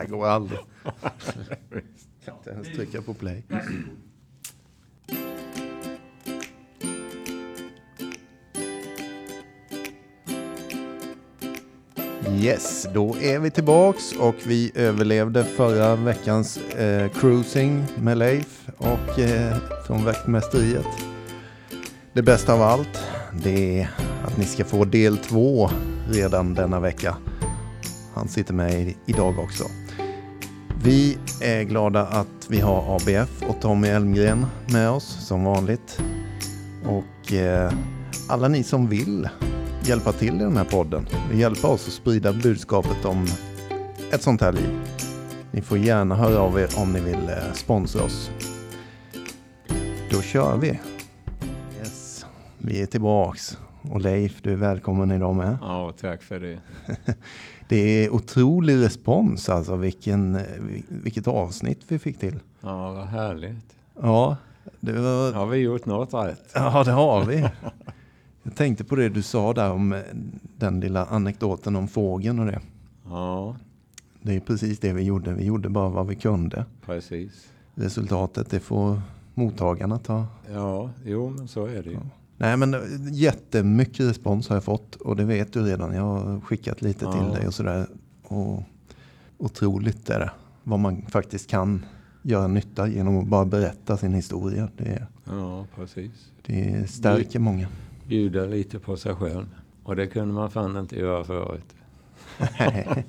Det går aldrig. kan inte ens trycka på play. Yes, då är vi tillbaks och vi överlevde förra veckans eh, cruising med Leif och eh, från Väktmästeriet. Det bästa av allt, det är att ni ska få del två redan denna vecka. Han sitter med idag också. Vi är glada att vi har ABF och Tommy Elmgren med oss som vanligt. Och eh, alla ni som vill hjälpa till i den här podden och hjälpa oss att sprida budskapet om ett sånt här liv. Ni får gärna höra av er om ni vill eh, sponsra oss. Då kör vi. Yes, vi är tillbaks. Och Leif, du är välkommen idag med. Ja, tack för det. Det är otrolig respons alltså, vilken, vilket avsnitt vi fick till. Ja, vad härligt. Ja, det var... Har vi gjort något rätt? Ja, det har vi. Jag tänkte på det du sa där om eh, den lilla anekdoten om fågeln och det. Ja, Det är precis det vi gjorde. Vi gjorde bara vad vi kunde. precis. Resultatet, det får mottagarna ta. Ja, jo, men så är det ju. Nej, men eh, jättemycket respons har jag fått och det vet du redan. Jag har skickat lite Ja. till dig och sådär. Och otroligt är det. Vad man faktiskt kan göra nytta genom att bara berätta sin historia. Det, Ja, precis. det stärker många. Bjuda lite på sig själv. Och det kunde man fan inte göra förut.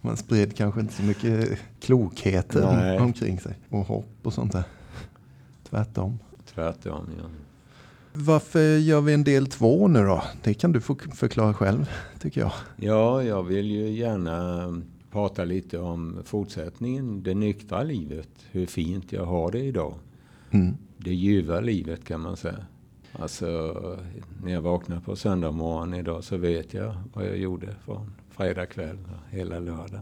Man spred kanske inte så mycket klokheter Nej. omkring sig. Och hopp och sånt där. Tvärtom. Tvärtom, ja. Varför gör vi en del två nu då? Det kan du få förklara själv, tycker jag. Ja, jag vill ju gärna prata lite om fortsättningen. Det nyktra livet. Hur fint jag har det idag. Mm. Det ljuva livet kan man säga. Alltså, när jag vaknar på söndag morgon idag så vet jag vad jag gjorde från fredag kväll och hela lördag.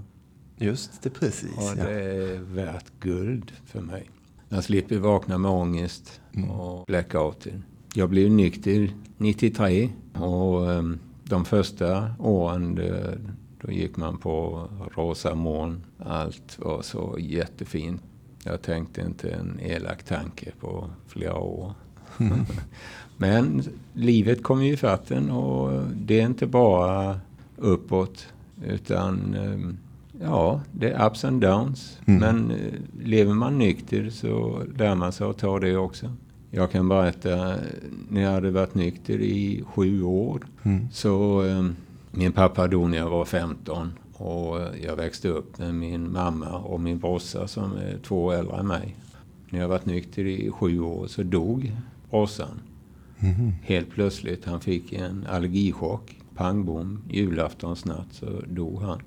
Just det, precis. Och Ja. det är värt guld för mig. Jag slipper vakna med ångest Mm. och blackouter. Jag blev nykter 93 och ehm, de första åren det, då gick man på rosa moln. Allt var så jättefint. Jag tänkte inte en elak tanke på flera år. Men livet kommer ju ifatt en och det är inte bara uppåt utan ehm, ja, det är ups and downs. Mm. Men eh, lever man nykter så lär man sig att ta det också. Jag kan berätta, när jag hade varit nykter i sju år Mm. så eh, min pappa dog när jag var 15 och eh, jag växte upp med min mamma och min brorsa som är två år äldre än mig. När jag varit nykter i sju år så dog brorsan. Mhm. Helt plötsligt, han fick en allergichock. Pang bom, julaftonsnatt så dog han.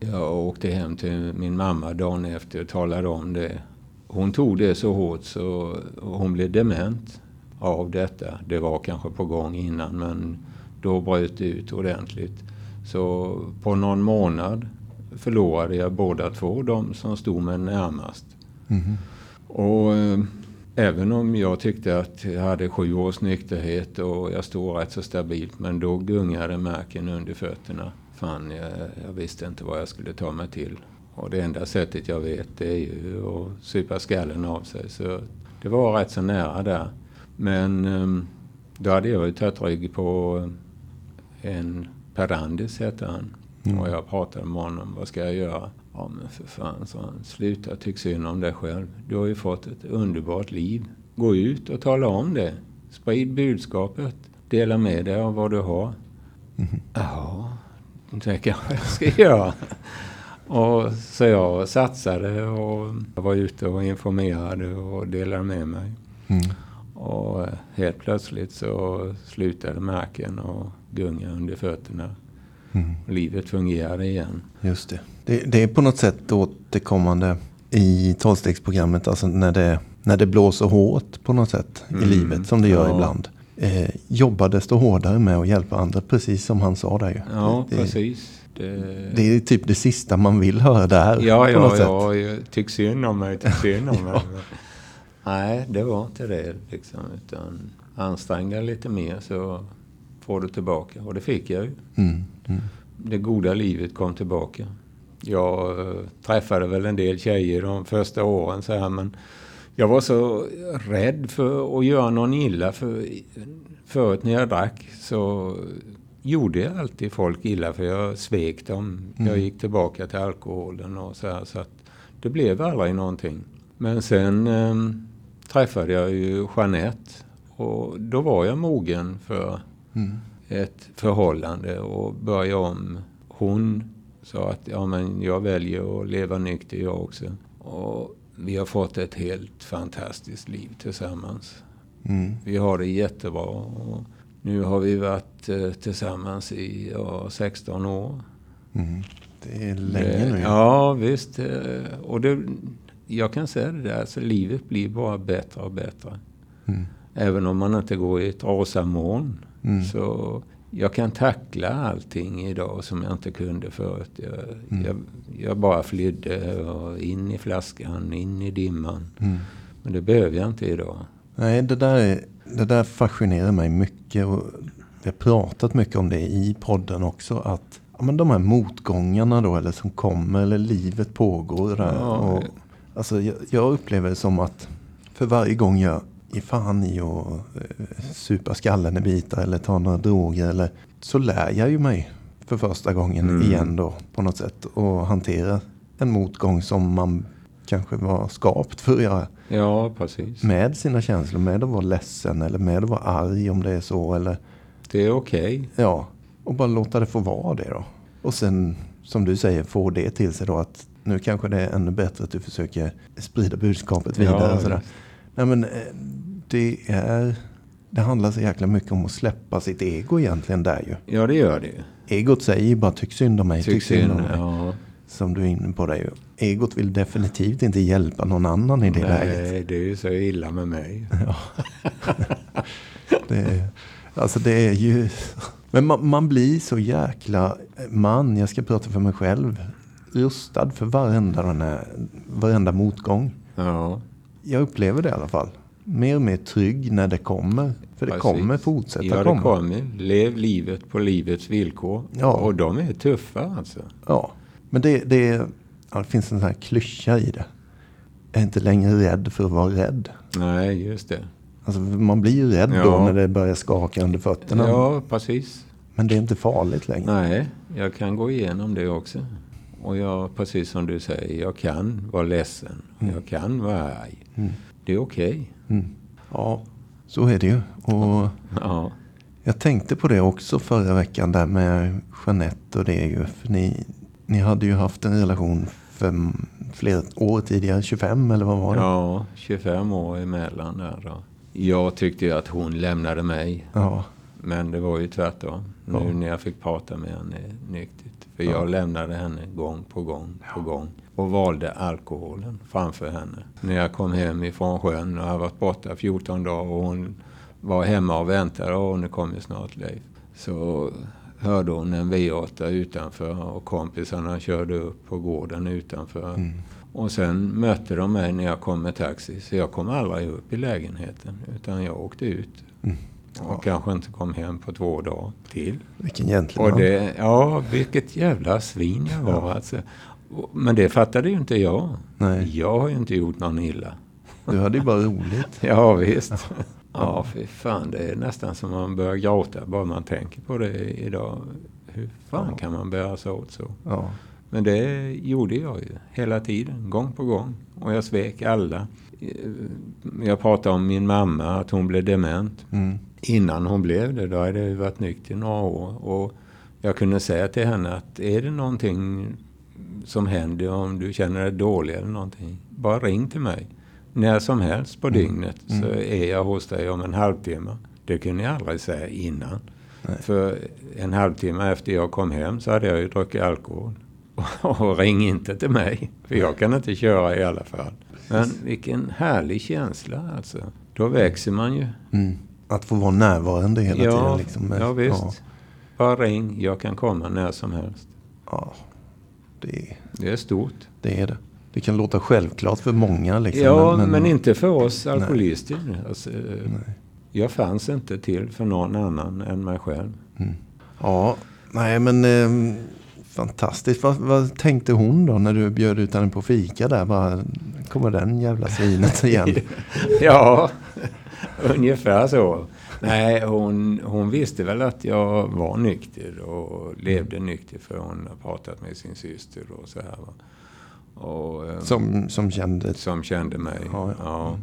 Jag åkte hem till min mamma dagen efter och talade om det. Hon tog det så hårt så hon blev dement av detta. Det var kanske på gång innan men då bröt det ut ordentligt. Så på någon månad förlorade jag båda två, de som stod mig närmast. Mhm. Och eh, även om jag tyckte att jag hade sju års nykterhet och jag stod rätt så stabilt, men då gungade marken under fötterna. Fan, jag, jag visste inte vad jag skulle ta mig till. Och det enda sättet jag vet det är ju att supa skallen av sig. Så det var rätt så nära där. Men eh, då hade jag ju tagit rygg på en Perandis hette han. Mm. Och jag pratade med honom, vad ska jag göra? Ja men för fan, sa han. Sluta tycka synd om dig själv. Du har ju fått ett underbart liv. Gå ut och tala om det. Sprid budskapet. Dela med dig av vad du har. Mhm. Ja, det kanske jag ska göra. Och så jag satsade och var ute och informerade och delade med mig. Mm. Och helt plötsligt så slutade marken och gunga under fötterna. Mm. Livet fungerade igen. Just det. det. Det är på något sätt återkommande i tolvstegsprogrammet. Alltså när det, när det blåser hårt på något sätt i Mm. livet. Som det gör Ja. ibland. Eh, jobba desto hårdare med att hjälpa andra. Precis som han sa där ju. Ja, det, precis. Det, det är typ det sista man vill höra där. ja, ja, ja, jag tycker synd om mig, tycker synd om mig. Men- Nej, det var inte det liksom. Utan ansträng dig lite mer så får du tillbaka. Och det fick jag ju. Mm. Mm. Det goda livet kom tillbaka. Jag eh, träffade väl en del tjejer de första åren så här, men jag var så rädd för att göra någon illa. För, förut när jag drack så gjorde jag alltid folk illa för jag svek dem. Mm. Jag gick tillbaka till alkoholen och så här. Så att det blev aldrig någonting. Men sen eh, träffade jag ju Jeanette och då var jag mogen för mm. ett förhållande och började om. Hon sa att ja, men jag väljer att leva nykter jag också. Och vi har fått ett helt fantastiskt liv tillsammans. Mm. Vi har det jättebra. Och nu har vi varit eh, tillsammans i ja, 16 år. Mm. Det är länge nu. Ja, visst. Eh, och det, jag kan säga det där, alltså, livet blir bara bättre och bättre. Mm. Även om man inte går i ett rosamoln. Mm. Så jag kan tackla allting idag som jag inte kunde förut. Jag, mm. jag, jag bara flydde in i flaskan, in i dimman. Mm. Men det behöver jag inte idag. Nej, det där, det där fascinerar mig mycket. Och vi har pratat mycket om det i podden också. Att ja, men de här motgångarna då, eller som kommer, eller livet pågår. Där, ja, och, alltså, jag, jag upplever det som att för varje gång jag ge fan i att eh, supa skallen i bitar eller ta några droger. Eller, så lär jag ju mig för första gången mm. igen då på något sätt. Och hantera en motgång som man kanske var skapt för att göra. Ja, precis. Med sina känslor, med att vara ledsen eller med att vara arg om det är så. Eller, det är okej. Okay. Ja, och bara låta det få vara det då. Och sen, som du säger, få det till sig då att nu kanske det är ännu bättre att du försöker sprida budskapet vidare. Ja, sådär. Nej, men, eh, det, är, det handlar så jäkla mycket om att släppa sitt ego egentligen där ju. Ja, det gör det ju. Egot säger ju bara tyck synd om mig, tyck, tyck synd om mig. Ja. Som du är inne på ju. Egot vill definitivt inte hjälpa någon annan i det Nej, läget. Nej, det är ju så illa med mig. Ja. det, är, alltså det är ju... Men man, man, blir så jäkla man, jag ska prata för mig själv, rustad för varenda, den här, varenda motgång. Ja. Jag upplever det i alla fall mer och mer trygg när det kommer. För det Precis. kommer fortsätta ja, komma. Ja, det kommer. Lev livet på livets villkor. Ja. Och de är tuffa alltså. Ja, men det, det, ja, det finns en sån här klyscha i det. Jag är inte längre rädd för att vara rädd. Nej, just det. Alltså, man blir ju rädd ja. då när det börjar skaka under fötterna. Ja, precis. Men det är inte farligt längre. Nej, jag kan gå igenom det också. Och jag, precis som du säger, jag kan vara ledsen. Mm. Jag kan vara arg. Mm. Det är okej. Okay. Mm. Ja, så är det ju. Och ja. Jag tänkte på det också förra veckan där med Jeanette och det ju. För ni, ni hade ju haft en relation för flera år tidigare, 25 eller vad var det? Ja, 25 år emellan där då. Jag tyckte ju att hon lämnade mig. Ja. Men det var ju tvärtom. Nu ja. när jag fick prata med henne nyktert. För ja. jag lämnade henne gång på gång på gång och valde alkoholen framför henne. När jag kom hem ifrån sjön och hade varit borta 14 dagar och hon var hemma och väntade och nu kommer snart Leif. Så hörde hon en V8 utanför och kompisarna körde upp på gården utanför. Mm. Och sen mötte de mig när jag kom med taxi. Så jag kom aldrig upp i lägenheten utan jag åkte ut. Mm. Och kanske inte kom hem på två dagar till. Vilken gentleman. Och det, ja, vilket jävla svin jag var ja. alltså. Men det fattade ju inte jag. Nej. Jag har ju inte gjort någon illa. Du hade ju bara roligt. ja, visst. Ja, fy fan. Det är nästan som man börjar gråta bara man tänker på det idag. Hur fan ja. kan man bära sig åt så? Ja. Men det gjorde jag ju hela tiden, gång på gång. Och jag svek alla. Jag pratade om min mamma, att hon blev dement. Mm. Innan hon blev det, då hade jag varit nykter i några år. Och jag kunde säga till henne att är det någonting som händer om du känner dig dålig eller någonting. Bara ring till mig. När som helst på mm. dygnet mm. så är jag hos dig om en halvtimme. Det kunde jag aldrig säga innan. Nej. För en halvtimme efter jag kom hem så hade jag ju druckit alkohol. Och ring inte till mig. För jag kan inte köra i alla fall. Men vilken härlig känsla alltså. Då växer man ju. Mm. Att få vara närvarande hela ja, tiden. Liksom. Ja, visst. Ja. Bara ring. Jag kan komma när som helst. Ja. Det är, det är stort. Det är det. Det kan låta självklart för många. Liksom, ja, men, men, inte för oss alkoholister. Alltså, jag fanns inte till för någon annan än mig själv. Mm. Ja, nej men eh, Fantastiskt. Vad, vad tänkte hon då när du bjöd ut henne på fika där? Bara, kommer den jävla svinet igen? ja, ungefär så. Nej, hon, hon visste väl att jag var nykter och levde nykter för hon har pratat med sin syster och så här. Och, eh, som, som kände? Som kände mig, ja. ja.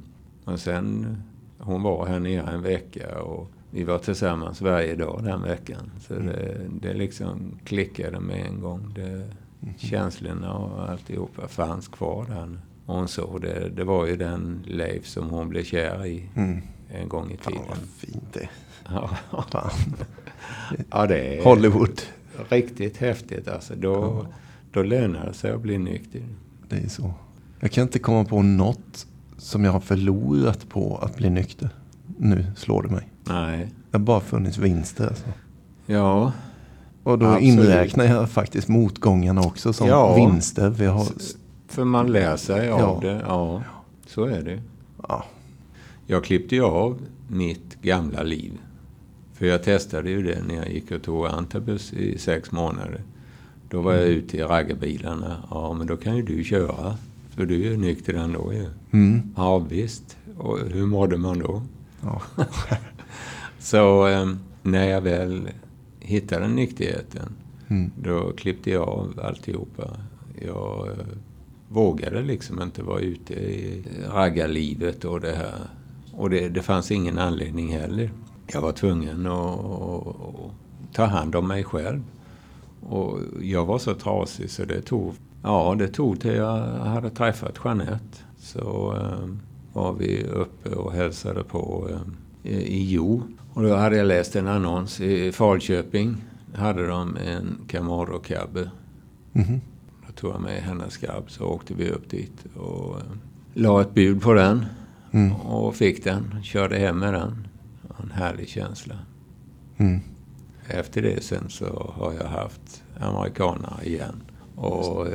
Men sen, hon var här nere en vecka och vi var tillsammans varje dag den veckan. Så mm. det, det liksom klickade med en gång. Det, mm. Känslorna och alltihopa fanns kvar där. Och hon såg det. Det var ju den Leif som hon blev kär i mm. en gång i tiden. Fan vad fint det Ja. ja, det är Hollywood. Riktigt häftigt alltså. Då, ja. då lönar det sig att bli nykter. Det är så. Jag kan inte komma på något som jag har förlorat på att bli nykter. Nu slår det mig. Nej. Det har bara funnits vinster alltså. Ja. Och då absolut. inräknar jag faktiskt motgångarna också som ja. vinster. Vi har... För man lär sig av ja. det. Ja, så är det. Ja. Jag klippte ju av mitt gamla liv. För jag testade ju det när jag gick och tog antabus i sex månader. Då var jag ute i raggarbilarna. Ja, men då kan ju du köra. För du är ju nykter ändå ju. Mm. Ja, visst. Och hur mådde man då? Ja. så eh, när jag väl hittade nykterheten, mm. då klippte jag av alltihopa. Jag eh, vågade liksom inte vara ute i raggarlivet och det här. Och det, det fanns ingen anledning heller. Jag var tvungen att, att ta hand om mig själv. Och jag var så trasig så det tog, ja, det tog till jag hade träffat Jeanette. Så eh, var vi uppe och hälsade på eh, i Jo. Och då hade jag läst en annons i Falköping. hade de en Camaro cab. Mm -hmm. Då tog jag med hennes cab så åkte vi upp dit och eh, la ett bud på den. Mm. Och fick den. Körde hem med den. En härlig känsla. Mm. Efter det sen så har jag haft amerikanare igen. Och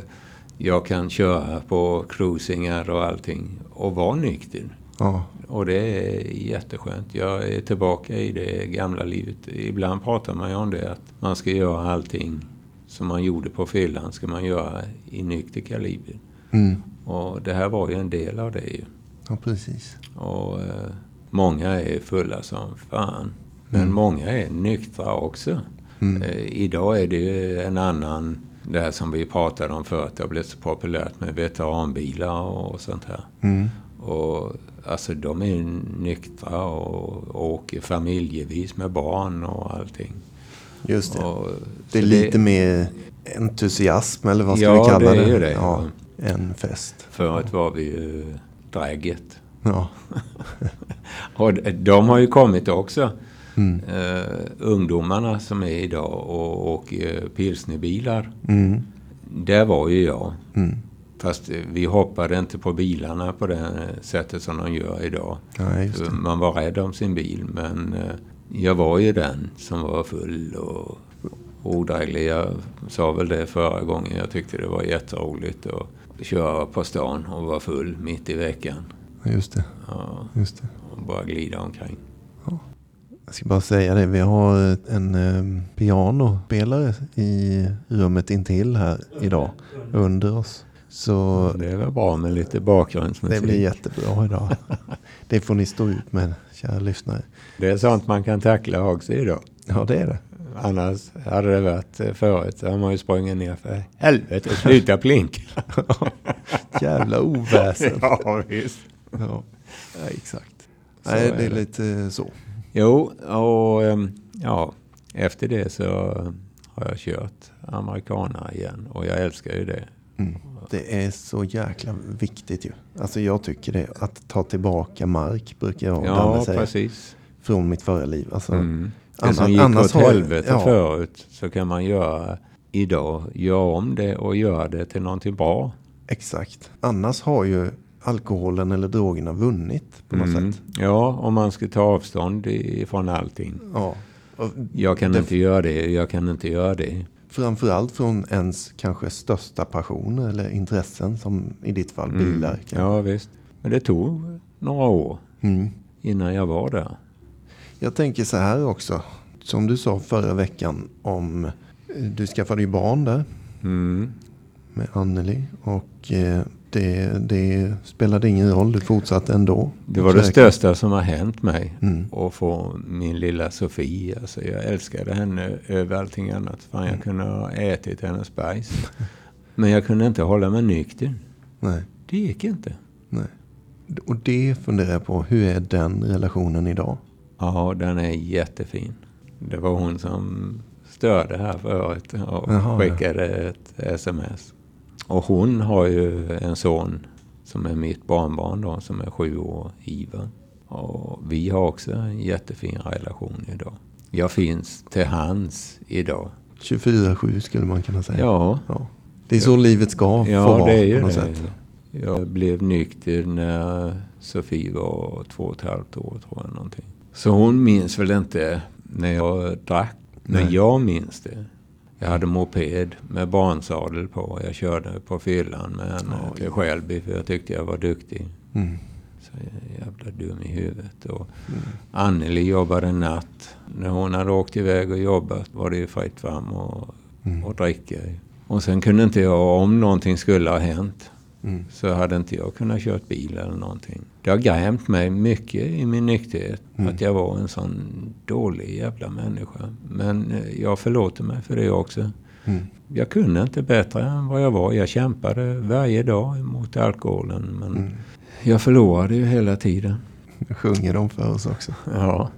jag kan köra på cruisingar och allting och vara nykter. Ja. Och det är jätteskönt. Jag är tillbaka i det gamla livet. Ibland pratar man ju om det att man ska göra allting som man gjorde på fyllan ska man göra i nykter kaliber. Mm. Och det här var ju en del av det ju. Ja, precis. Och eh, många är fulla som fan. Men mm. många är nyktra också. Mm. Eh, idag är det ju en annan, det här som vi pratade om förut, det har blivit så populärt med veteranbilar och sånt här. Mm. Och alltså de är nyktra och åker familjevis med barn och allting. Just det. Och, det är lite det, mer entusiasm eller vad ska ja, vi kalla det? Ja, det är det. Ja, en fest. Förut var vi ju drägget. Ja. och de har ju kommit också. Mm. Uh, ungdomarna som är idag och åker pilsnerbilar. Mm. Där var ju jag. Mm. Fast vi hoppade inte på bilarna på det sättet som de gör idag. Ja, Man var rädd om sin bil men uh, jag var ju den som var full och odräglig. Jag sa väl det förra gången. Jag tyckte det var jätteroligt att köra på stan och vara full mitt i veckan. Just det. Ja, Just det. Och bara glida omkring. Ja. Jag ska bara säga det, vi har en eh, pianospelare i rummet intill här idag, under oss. Så det är väl bra med lite bakgrundsmusik. Det blir jättebra idag. det får ni stå ut med, kära lyssnare. Det är sånt man kan tackla också idag. Ja, det är det. Annars hade det varit eh, förut, så har man ju sprungit ner för helvete, sluta plink. Jävla oväsen. ja, visst. Ja, exakt. Så Nej, det är, det. lite så. Jo, och ehm, ja, efter det så har jag kört amerikanare igen och jag älskar ju det. Mm. Det är så jäkla viktigt ju. Alltså jag tycker det. Att ta tillbaka mark brukar jag ja, säga. Precis. Från mitt förra liv. Alltså, mm. Det som gick annars åt helvete ja. förut så kan man göra idag. Göra om det och göra det till någonting bra. Exakt. Annars har ju alkoholen eller drogerna vunnit på något mm. sätt. Ja, om man ska ta avstånd från allting. Ja. Jag kan det, inte göra det, jag kan inte göra det. Framförallt från ens kanske största passioner eller intressen som i ditt fall mm. bilar. Ja visst. Men det tog några år mm. innan jag var där. Jag tänker så här också. Som du sa förra veckan om du skaffade ju barn där. Mm. med Anneli. Och eh, det, det spelade ingen roll, du fortsatte ändå. Det var det största som har hänt mig. Mm. att få min lilla Sofie. Alltså jag älskade henne över allting annat. Fan, Mm. jag kunde ha ätit hennes bajs. Men jag kunde inte hålla mig nykter. Nej, Det gick inte. nej. Och det funderar jag på, hur är den relationen idag? Ja, den är jättefin. Det var hon som störde här förut och Jaha, ja. skickade ett sms. Och hon har ju en son som är mitt barnbarn då, som är sju år, Ivar. Och vi har också en jättefin relation idag. Jag finns till hands idag. 24-7 skulle man kunna säga. Ja, Ja. Det är så livet ska få ja vara det är ju på något det. sätt. Jag blev nykter när Sofie var två och ett halvt år tror jag någonting. Så hon minns väl inte när jag drack. Men Nej. jag minns det. Jag hade moped med barnsadel på. Jag körde på fyllan med henne Oj. till Skälby för jag tyckte jag var duktig. Mm. Så jävla dum i huvudet. Och Mm. Anneli jobbade natt. När hon hade åkt iväg och jobbat var det ju fritt fram och, Mm. och dricka. Och sen kunde inte jag, om någonting skulle ha hänt, Mm. så hade inte jag kunnat kört bil eller någonting. Det har grämt mig mycket i min nykterhet. Mm. Att jag var en sån dålig jävla människa. Men eh, jag förlåter mig för det också. Mm. Jag kunde inte bättre än vad jag var. Jag kämpade varje dag mot alkoholen. Men Mm. jag förlorade ju hela tiden. Jag sjunger de för oss också. Ja.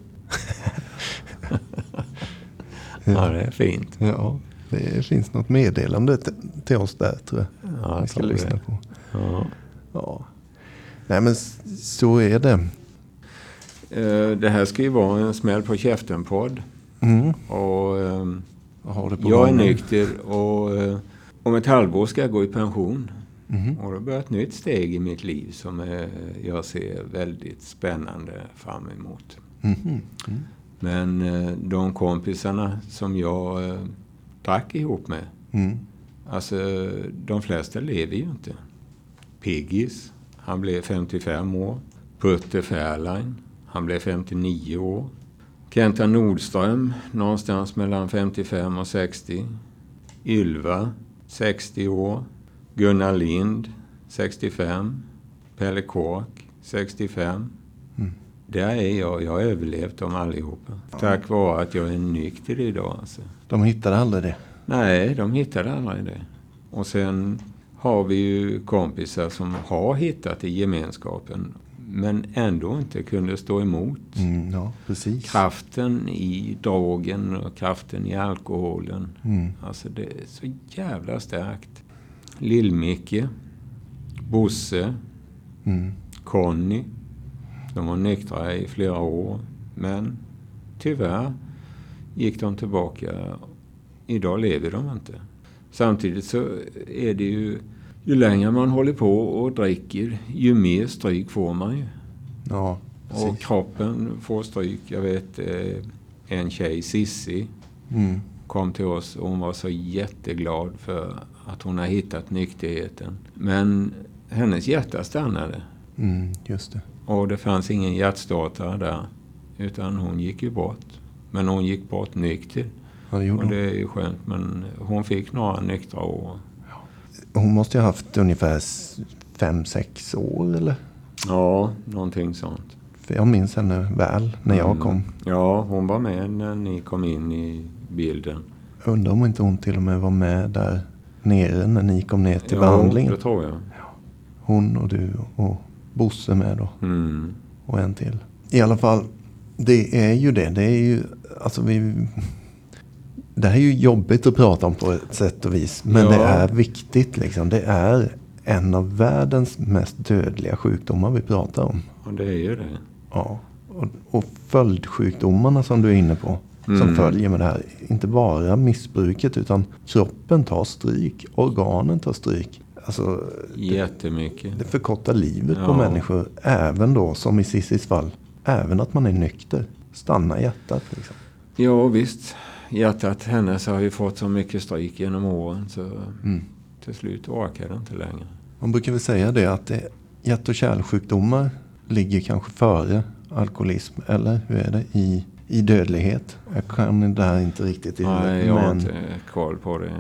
ja, det är fint. Ja, det finns något meddelande till oss där tror jag. Ja, vi jag ska tror lyssna det. på. Ja. Ja. Nej men så är det. Eh, Det här ska ju vara en smäll på käften-podd. Mm. Och ehm, jag är nykter och eh, om ett halvår ska jag gå i pension. Mhm. Och då börjar ett nytt steg i mitt liv som är, jag ser väldigt spännande fram emot. Mhm. Mm. Men eh, de kompisarna som jag eh, drack ihop med, Mm. alltså de flesta lever ju inte. Piggis, han blev 55 år. Putte Fairline, han blev 59 år. Kenta Nordström, någonstans mellan 55 och 60. Ylva, 60 år. Gunnar Lind, 65. Pelle Kåk, 65. Mm. Där är jag. Jag har överlevt dem allihopa. Tack vare att jag är nykter idag. Alltså. De hittade aldrig det. Nej, de hittade aldrig det. Och sen har vi ju kompisar som har hittat i gemenskapen men ändå inte kunde stå emot. Mm, ja. Kraften i drogen och kraften i alkoholen. Mm. Alltså det är så jävla starkt. Lill-Micke, Bosse, Mm. Conny. De var nyktra i flera år. Men tyvärr gick de tillbaka. Idag lever de inte. Samtidigt så är det ju... Ju längre man håller på och dricker, ju mer stryk får man ju. Ja, Och kroppen får stryk. Jag vet eh, en tjej, Sissi, Mm. kom till oss och hon var så jätteglad för att hon har hittat nykterheten. Men hennes hjärta stannade. Mm, just det. Och det fanns ingen hjärtstartare där. Utan hon gick ju bort. Men hon gick bort nykter. Ja, det Och det är ju skönt. Men hon fick några nyktra år. Hon måste ju ha haft ungefär fem, sex år eller? Ja, någonting sånt. För jag minns henne väl när jag Mm. kom. Ja, hon var med när ni kom in i bilden. Undrar om inte hon till och med var med där nere när ni kom ner till ja, behandlingen. det tror jag. Hon och du och Bosse med då. Mm. Och en till. I alla fall, det är ju det. Det är ju, alltså vi... Det här är ju jobbigt att prata om på ett sätt och vis. Men Ja. det är viktigt liksom. Det är en av världens mest dödliga sjukdomar vi pratar om. Och det är ju det. Ja. Och, och följdsjukdomarna som du är inne på. Som Mm. följer med det här. Inte bara missbruket utan kroppen tar stryk. Organen tar stryk. Alltså, det, Jättemycket. det förkortar livet på Ja. människor. Även då, som i Cissis fall, även att man är nykter. Stannar hjärtat liksom. Ja, visst. Hjärtat hennes har ju fått så mycket stryk genom åren så Mm. till slut orkar det inte längre. Man brukar väl säga det att hjärt och kärlsjukdomar ligger kanske före alkoholism. Eller hur är det? I, i dödlighet. Jag kan det där inte riktigt i Nej, jag har men, inte koll på det.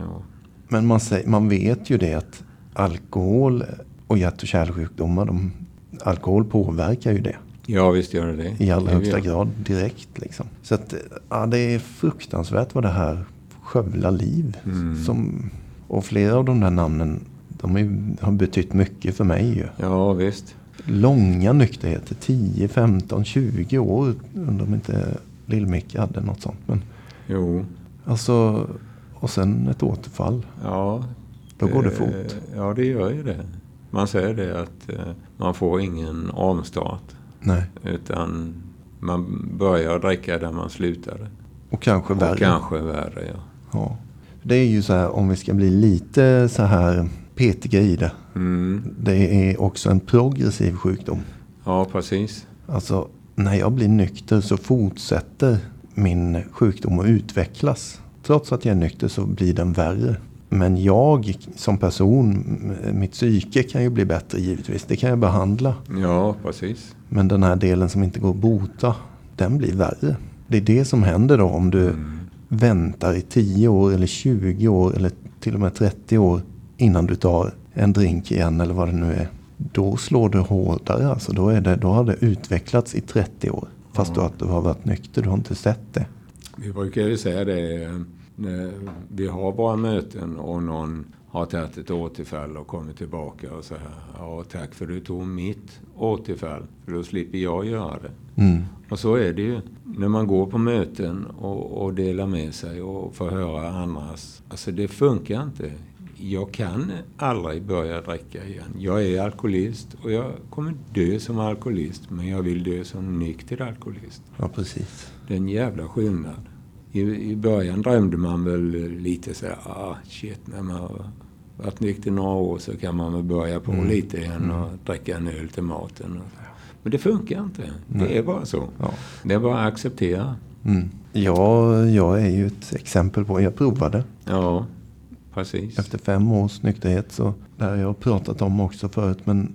Men man, säger, man vet ju det att alkohol och hjärt och kärlsjukdomar, de, alkohol påverkar ju det. Ja, visst gör det det. I allra högsta grad direkt. Liksom. Så att, ja, det är fruktansvärt vad det här skövlar liv. Mm. Som, och flera av de där namnen de är, har betytt mycket för mig. Ju. Ja, visst. Långa nykterheter, 10, 15, 20 år. Undrar om inte Lill-Micke hade något sånt. Men, Jo. alltså, och sen ett återfall. Ja. Då går det Eh, fort. Ja, det gör ju det. Man säger det att eh, man får ingen omstart. Nej. Utan man börjar dricka där man slutade. Och kanske värre. Och kanske värre, ja. Ja. Det är ju så här om vi ska bli lite så här petiga i det. Mm. Det är också en progressiv sjukdom. Ja, precis. Alltså när jag blir nykter så fortsätter min sjukdom att utvecklas. Trots att jag är nykter så blir den värre. Men jag som person, mitt psyke kan ju bli bättre givetvis. Det kan jag behandla. Ja, precis. Men den här delen som inte går att bota, den blir värre. Det är det som händer då om du Mm. väntar i 10 år eller 20 år eller till och med 30 år innan du tar en drink igen eller vad det nu är. Då slår du hårdare alltså. Då, är det, då har det utvecklats i 30 år. Fast du, att du har varit nykter, du har inte sett det. Vi brukar ju säga det eh, vi har våra möten och någon har tagit ett återfall och kommit tillbaka och säger ja tack för du tog mitt återfall för då slipper jag göra det. Mm. Och så är det ju när man går på möten och, och delar med sig och får höra andras. Alltså det funkar inte. Jag kan aldrig börja dricka igen. Jag är alkoholist och jag kommer dö som alkoholist men jag vill dö som nykter alkoholist. Ja, precis. Det är en jävla skillnad. I, I början drömde man väl lite så här, ah shit, när man varit nykter några år så kan man väl börja på Mm. lite igen och dricka en öl till maten. Men det funkar inte. Nej. Det är bara så. Ja. Det är bara att acceptera. Mm. Ja, jag är ju ett exempel på, jag provade. Ja, precis. Efter fem års nykterhet så, det har jag pratat om också förut, men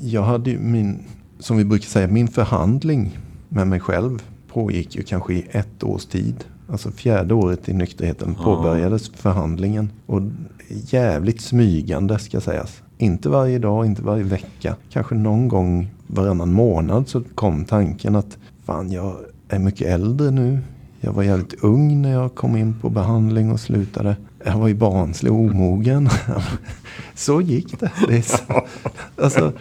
jag hade ju min, som vi brukar säga, min förhandling med mig själv pågick ju kanske i ett års tid. Alltså fjärde året i nykterheten Ja. påbörjades förhandlingen. Och jävligt smygande ska sägas. Inte varje dag, inte varje vecka. Kanske någon gång varannan månad så kom tanken att fan jag är mycket äldre nu. Jag var jävligt ung när jag kom in på behandling och slutade. Jag var ju barnslig och omogen. så gick det. det är så. Alltså,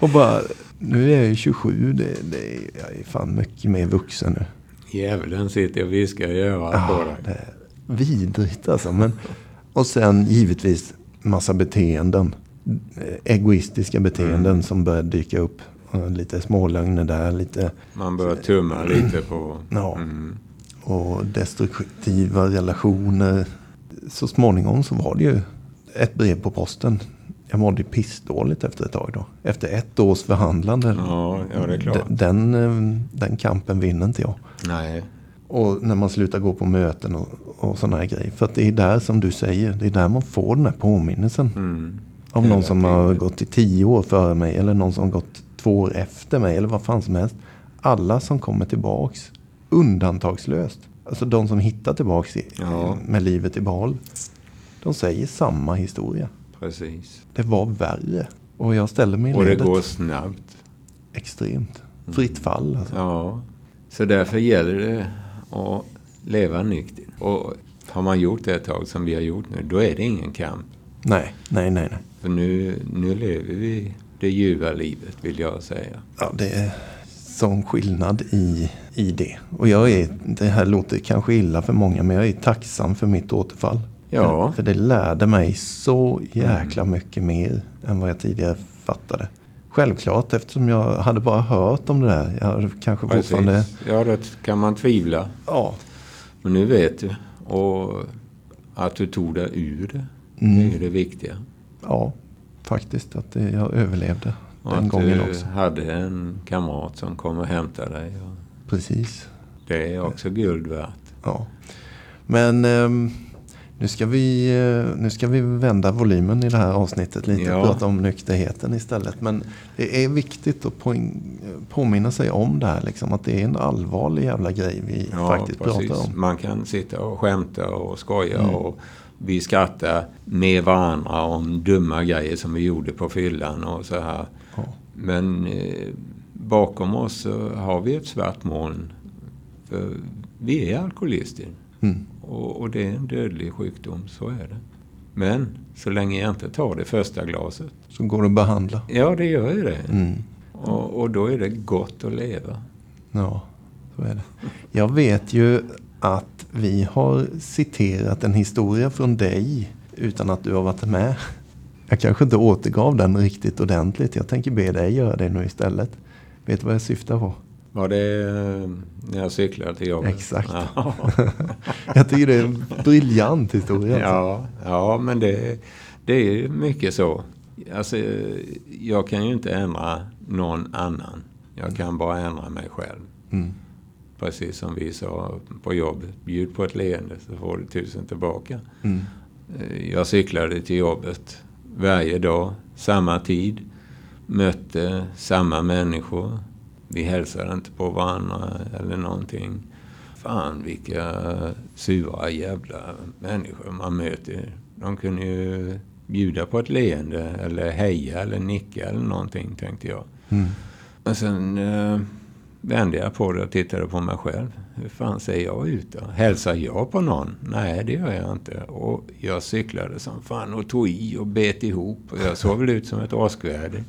och bara, nu är jag ju 27. Det, det, jag är fan mycket mer vuxen nu. Djävulen sitter och viskar i örat på Ja, dig. det är vidrigt alltså. Men, och sen givetvis massa beteenden. Egoistiska beteenden Mm. som börjar dyka upp. Lite smålögner där, lite Man börjar tumma lite på... Ja. Mm. och destruktiva relationer. Så småningom så var det ju ett brev på posten. Jag mådde pissdåligt efter ett tag då. Efter ett års förhandlande. Ja, ja, det är klart. Den, den, eh, den kampen vinner inte jag. Nej. Och när man slutar gå på möten och, och sådana här grejer. För att det är där som du säger, det är där man får den här påminnelsen. Mm. Om någon som har tiden. gått i tio år före mig eller någon som har gått två år efter mig eller vad fan som helst. Alla som kommer tillbaks, undantagslöst. Alltså de som hittar tillbaks i, Ja. med livet i behåll. De säger samma historia. Precis. Det var värre. Och jag ställer mig i Och det ledet. går snabbt. Extremt. Fritt fall alltså. Ja. Så därför gäller det att leva nykter. Och har man gjort det ett tag som vi har gjort nu, då är det ingen kamp. Nej, nej, nej, nej. För nu, nu lever vi det ljuva livet, vill jag säga. Ja, det är sån skillnad i, i det. Och jag är, det här låter kanske illa för många, men jag är tacksam för mitt återfall. Ja. För, det lärde mig så jäkla mycket mer än vad jag tidigare fattade. Självklart eftersom jag hade bara hört om det där. Jag hade kanske fortfarande... Precis. Ja, då kan man tvivla. Ja, Men nu vet du. Och att du tog dig ur det, Mm. det är det viktiga. ja, faktiskt att det, jag överlevde Och den att gången du också. hade en kamrat som kom och hämtade dig. Precis. det är också guld värt. Ja. Men ehm, nu, ska vi, eh, nu ska vi vända volymen i det här avsnittet lite Ja. och prata om nykterheten istället. Men det är viktigt att poäng, påminna sig om det här. Liksom, att det är en allvarlig jävla grej vi faktiskt pratar om. Man kan sitta och skämta och skoja Mm. och vi skrattar med varandra om dumma grejer som vi gjorde på fyllan och så här. Ja. Men eh, bakom oss har vi ett svart moln. För vi är alkoholister. Mm. Och, och det är en dödlig sjukdom, så är det. Men så länge jag inte tar det första glaset. Så går det att behandla. Ja, det gör ju det. Mm. Och, och då är det gott att leva. Ja, så är det. Jag vet ju att vi har citerat en historia från dig utan att du har varit med. Jag kanske inte återgav den riktigt ordentligt. Jag tänker be dig göra det nu istället. Vet du vad jag syftar på? Var det eh, när jag cyklade till jobbet? Exakt. Ja, Jag tycker det är en briljant historia. alltså. ja, ja men det, det är mycket så. Alltså, jag kan ju inte ändra någon annan. Jag kan bara ändra mig själv. Mm. Precis som vi sa på jobbet. Bjud på ett leende så får du tusen tillbaka. Mm. Eh, Jag cyklade till jobbet varje dag, samma tid. Mötte samma människor. Vi hälsade inte på varandra eller någonting. Fan vilka sura jävla människor man möter. De kunde ju bjuda på ett leende eller heja eller nicka eller någonting tänkte jag. Mm. Men sen eh, vände jag på det och tittade på mig själv. Hur fan ser jag ut då? Hälsar jag på någon? Nej, det gör jag inte. Och jag cyklade som fan och tog i och bet ihop. Och jag såg väl ut som ett åskväder.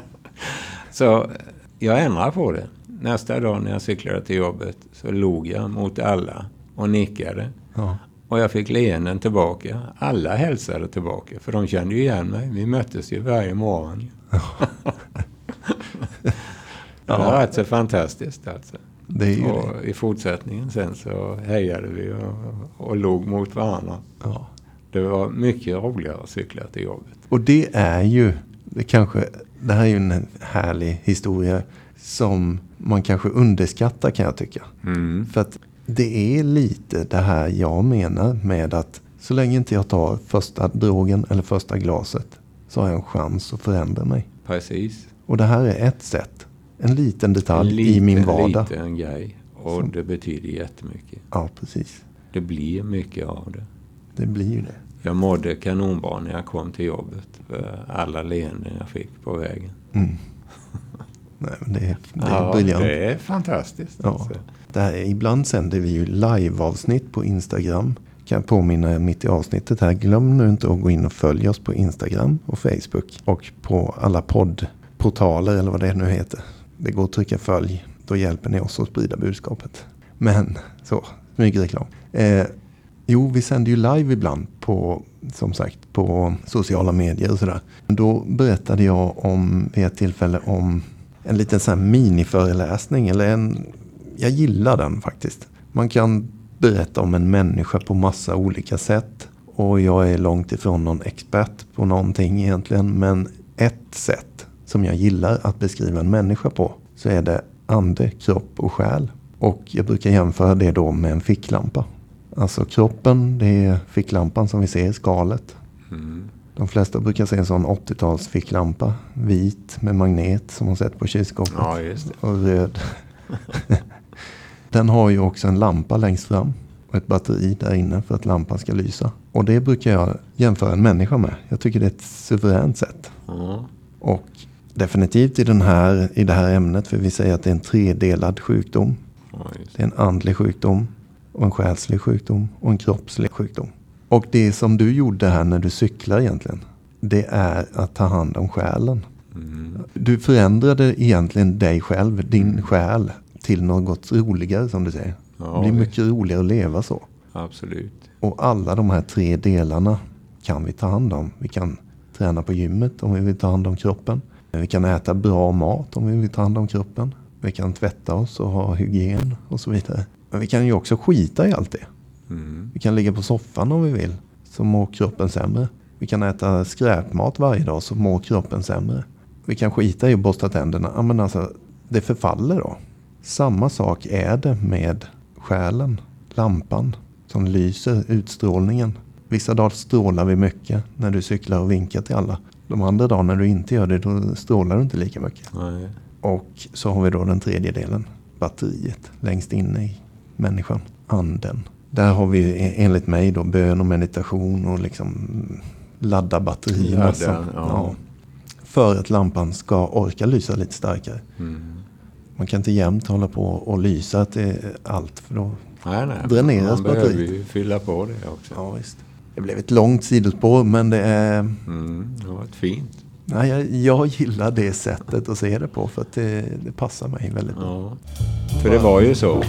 så jag ändrade på det. Nästa dag när jag cyklade till jobbet så log jag mot alla och nickade. Ja. Och jag fick leenden tillbaka. Alla hälsade tillbaka, för de kände ju igen mig. Vi möttes ju varje morgon. Det var rätt så fantastiskt alltså. Det är ju det. Och i fortsättningen sen så hejade vi och, och log mot varandra. Ja. Det var mycket roligare att cykla till jobbet. Och det är ju, det kanske, det här är ju en härlig historia som man kanske underskattar kan jag tycka. Mm. För att det är lite det här jag menar med att så länge inte jag tar första drogen eller första glaset så har jag en chans att förändra mig. Precis. Och det här är ett sätt. En liten detalj En i min liten, vardag. liten grej. Och Som- det betyder jättemycket. Ja, precis. Det blir mycket av det. Det blir det. Jag mådde kanonbra när jag kom till jobbet. För alla leenden jag fick på vägen. Mm. Nej, men det är, det är ja, briljant. det är fantastiskt. Ja. Alltså. Det här, ibland sänder vi ju liveavsnitt på Instagram. Kan jag påminna er mitt i avsnittet här. Glöm nu inte att gå in och följa oss på Instagram och Facebook. Och på alla poddportaler eller vad det nu heter. Det går att trycka följ. Då hjälper ni oss att sprida budskapet. Men så, smygreklam. Eh, jo, vi sänder ju live ibland på, som sagt, på sociala medier och sådär. Då berättade jag om, vid ett tillfälle om en liten sån här miniföreläsning. Eller en, jag gillar den faktiskt. Man kan berätta om en människa på massa olika sätt. Och jag är långt ifrån någon expert på någonting egentligen. Men ett sätt som jag gillar att beskriva en människa på så är det ande, kropp och själ. Och jag brukar jämföra det då med en ficklampa. Alltså kroppen, det är ficklampan som vi ser, skalet. Mm. De flesta brukar se en sån 80-tals ficklampa. Vit med magnet som man sett på kylskåpet. Ja, det. Och röd. Den har ju också en lampa längst fram. Och ett batteri där inne för att lampan ska lysa. Och det brukar jag jämföra en människa med. Jag tycker det är ett suveränt sätt. Ja. Och definitivt i, den här, i det här ämnet. För vi säger att det är en tredelad sjukdom. Ja, just Det är en andlig sjukdom. Och en själslig sjukdom. Och en kroppslig sjukdom. Och det som du gjorde här när du cyklar egentligen. Det är att ta hand om själen. Mm. Du förändrade egentligen dig själv, din själ, till något roligare som du säger. Ja, det blir visst. mycket roligare att leva så. Absolut. Och alla de här tre delarna kan vi ta hand om. Vi kan träna på gymmet om vi vill ta hand om kroppen. Vi kan äta bra mat om vi vill ta hand om kroppen. Vi kan tvätta oss och ha hygien och så vidare. Men vi kan ju också skita i allt det. Mm. Vi kan ligga på soffan om vi vill. Så mår kroppen sämre. Vi kan äta skräpmat varje dag så mår kroppen sämre. Vi kan skita i att borsta tänderna. Men alltså, det förfaller då. Samma sak är det med själen. Lampan som lyser, utstrålningen. Vissa dagar strålar vi mycket när du cyklar och vinkar till alla. De andra dagar när du inte gör det, då strålar du inte lika mycket. Nej. Och så har vi då den tredje delen. Batteriet längst inne i människan. Anden. Där har vi enligt mig då bön och meditation och liksom ladda batterierna. Som- ja. För att lampan ska orka lysa lite starkare. Mm. Man kan inte jämt hålla på och lysa till allt. För då, Nej, nej. Dräneras Man behöver batteriet. ju fylla på det också. ja, visst. Det blev ett långt sidospår men det är... Mm, det varit fint. Nej, jag, jag gillar det sättet att se det på för att det, det passar mig väldigt bra. Ja. För det var ju så,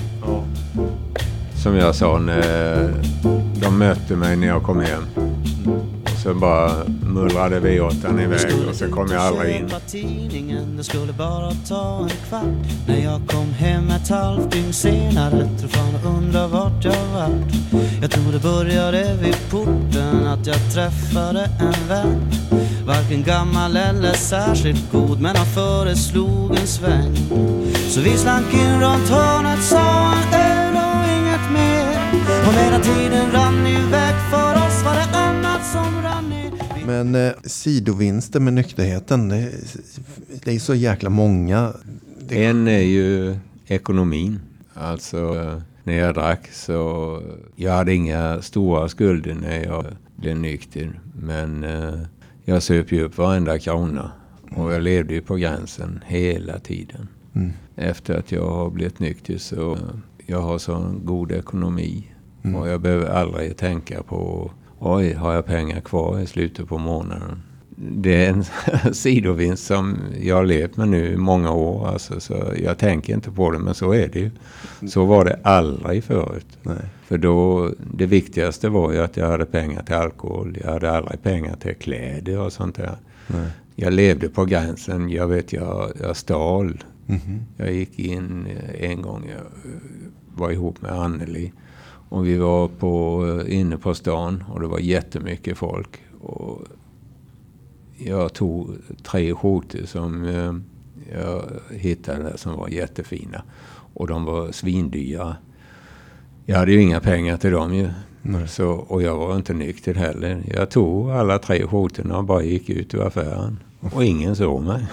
som jag sa, när de mötte mig när jag kom hem. Och så bara mullrade vi åt den iväg och så kom jag aldrig in. Tidningen, det skulle bara ta en kvart När jag kom hem ett halvt dygn senare Tror fan och undrar vart jag vart Jag tror det började vid porten Att jag träffade en vän Varken gammal eller särskilt god Men han föreslog en sväng Så vi slank in runt hörnet Sa en öl och inget mer Och medan tiden rann iväg för oss Var det annat som rann ner Vi Men eh, sidovinster med nykterheten, det, det är så jäkla många. Det, En är ju ekonomin. Alltså eh, när jag drack så jag hade inga stora skulder när jag blev nykter. Men eh, jag söp ju upp varenda krona. Och jag levde ju på gränsen hela tiden. Mm. Efter att jag har blivit nykter så jag har sån god ekonomi. Och jag behöver aldrig tänka på oj, har jag pengar kvar i slutet på månaden? Det är en sidovinst som jag har levt med nu i många år. Alltså, så jag tänker inte på det, men så är det ju. Så var det aldrig förut. nej. För då, det viktigaste var ju att jag hade pengar till alkohol. Jag hade aldrig pengar till kläder och sånt där. Nej. Jag levde på gränsen. Jag vet, jag, jag stal. Mhm. Jag gick in eh, en gång, jag eh, var ihop med Anneli. Och vi var på, eh, inne på stan och det var jättemycket folk. Och jag tog tre skjortor som jag hittade som var jättefina. Och de var svindyra. Jag hade ju inga pengar till dem ju. Så, och jag var inte nykter heller. Jag tog alla tre skjortorna och bara gick ut ur affären. Och ingen såg mig.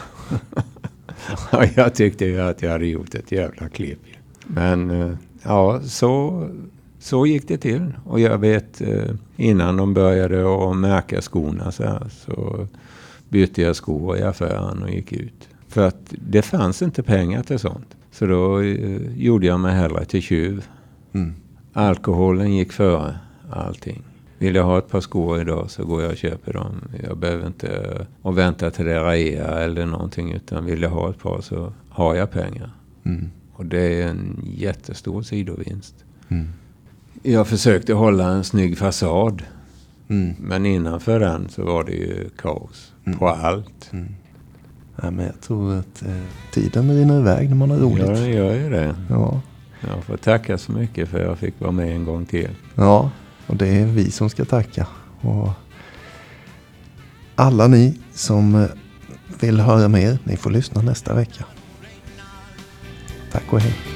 Jag tyckte ju att jag hade gjort ett jävla klipp. Men eh, ja, så, så gick det till. Och jag vet eh, innan de började att märka skorna så här, så bytte jag skor i affären och gick ut. För att det fanns inte pengar till sånt. Så då eh, gjorde jag mig hellre till tjuv. Mm. Alkoholen gick före allting. Vill jag ha ett par skor idag så går jag och köper dem. Jag behöver inte och vänta till det rea eller någonting. Utan vill jag ha ett par så har jag pengar. Mm. Och det är en jättestor sidovinst. Mm. Jag försökte hålla en snygg fasad. Mm. Men innanför den så var det ju kaos. På allt. Ja, men jag tror att eh, tiden rinner iväg när man har roligt. Jag gör ju det. Ja. Jag får tacka så mycket för att jag fick vara med en gång till. ja, och det är vi som ska tacka. Och alla ni som eh, vill höra mer, ni får lyssna nästa vecka. Tack och hej.